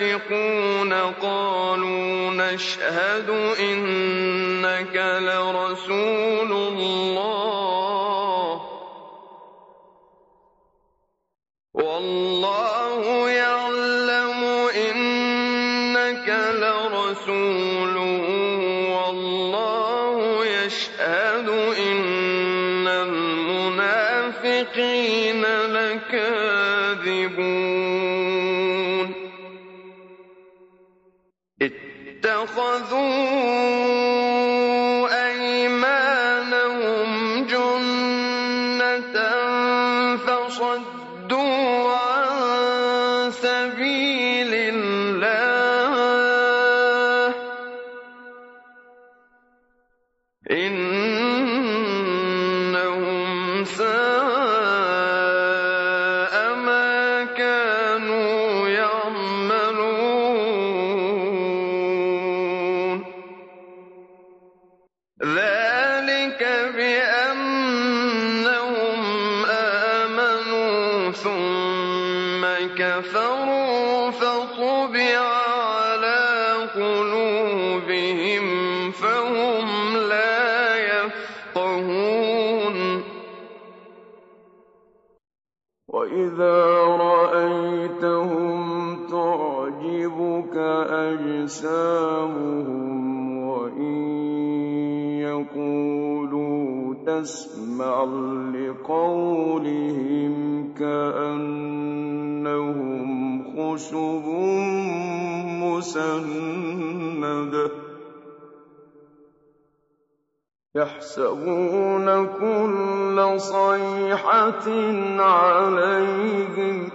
المنافقون قالوا نشهد إنك لرسول الله. والله يعلم إنك لرسوله والله يشهد إن المنافقين اتخذوا أيمانهم جنة فصدوا عن سبيل الله. إنهم ذلك بأنهم آمنوا ثم كفروا فطبع على قلوبهم فهم لا يفقهون. وإذا رأيتهم تعجبك أجسامهم يقولوا تسمع لقولهم كأنهم خشب مسندة يحسبون كل صيحة عليهم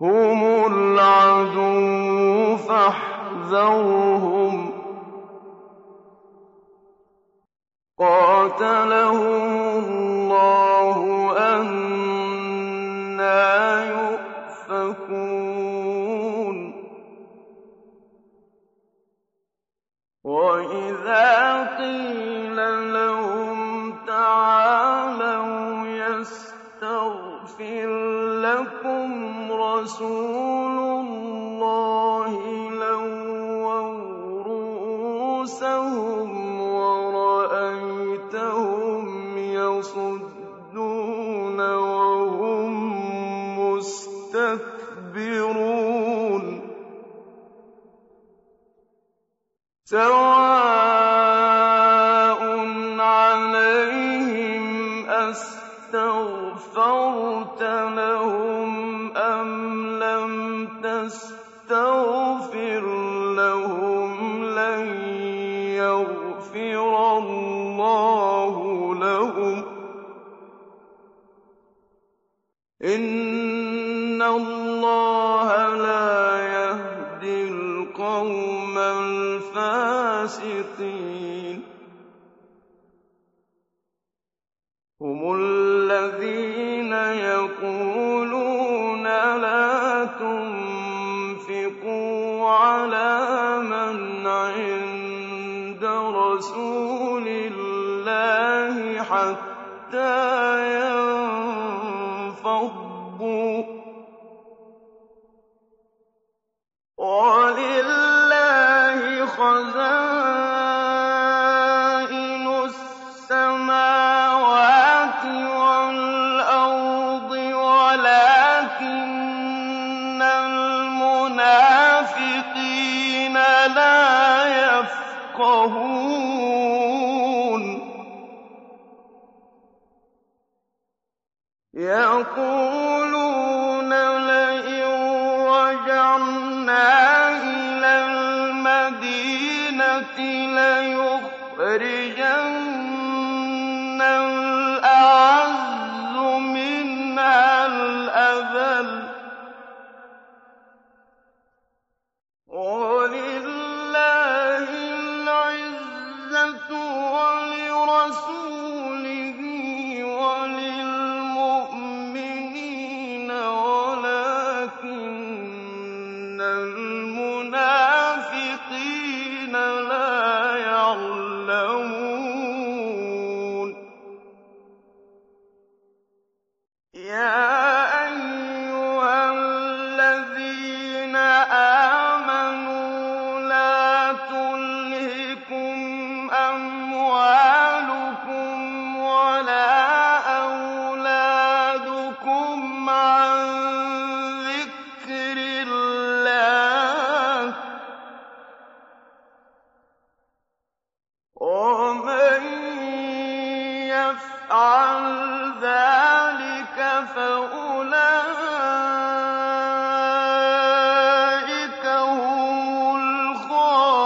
هم العدو فاحذرهم قاتلهم الله أنا يؤفكون. وإذا قيل لهم تعالوا يستغفر لكم رسول سواء عليهم أستغفرت لهم أم لم تستغفر. إن الله لا يهدي القوم الفاسقين خزائن السماوات والأرض ولكن المنافقين لا يفقهون. يقولون لئن رجعنا يَفْعَلْ ذَٰلِكَ فَأُولَٰئِكَ هُمُ الْخَاسِرُونَ.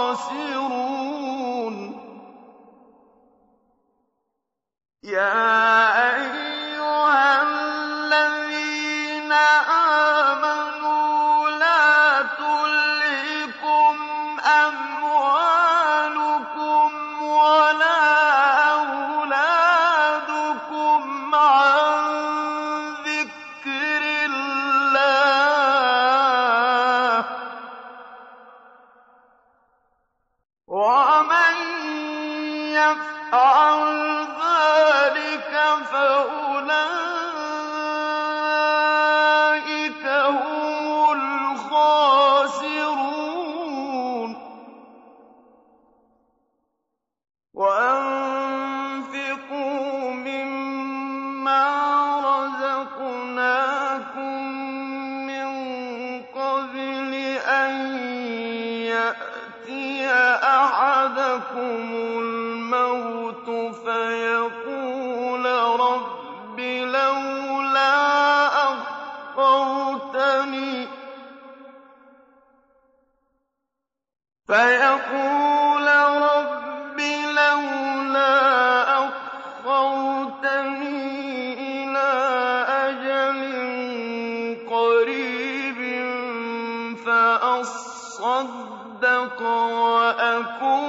فَأَصَّدَّقَ وَأَكُن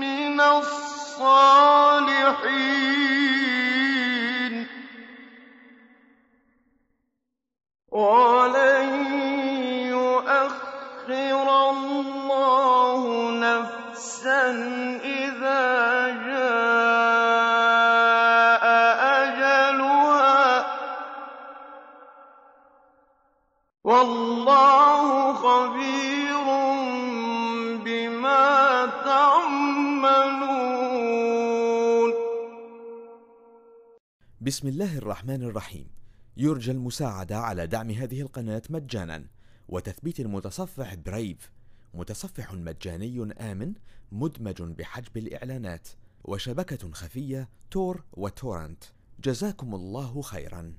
مِّنَ الصَّالِحِينَ. وَلَن يُؤَخِّرَ اللَّهُ نَفْسًا وَاللَّهُ خَبِيرٌ بِمَا تَعْمَلُونَ. بسم الله الرحمن الرحيم. يرجى المساعدة على دعم هذه القناة مجانا وتثبيت المتصفح برايف متصفح مجاني آمن مدمج بحجب الإعلانات وشبكة خفية تور وتورنت. جزاكم الله خيرا.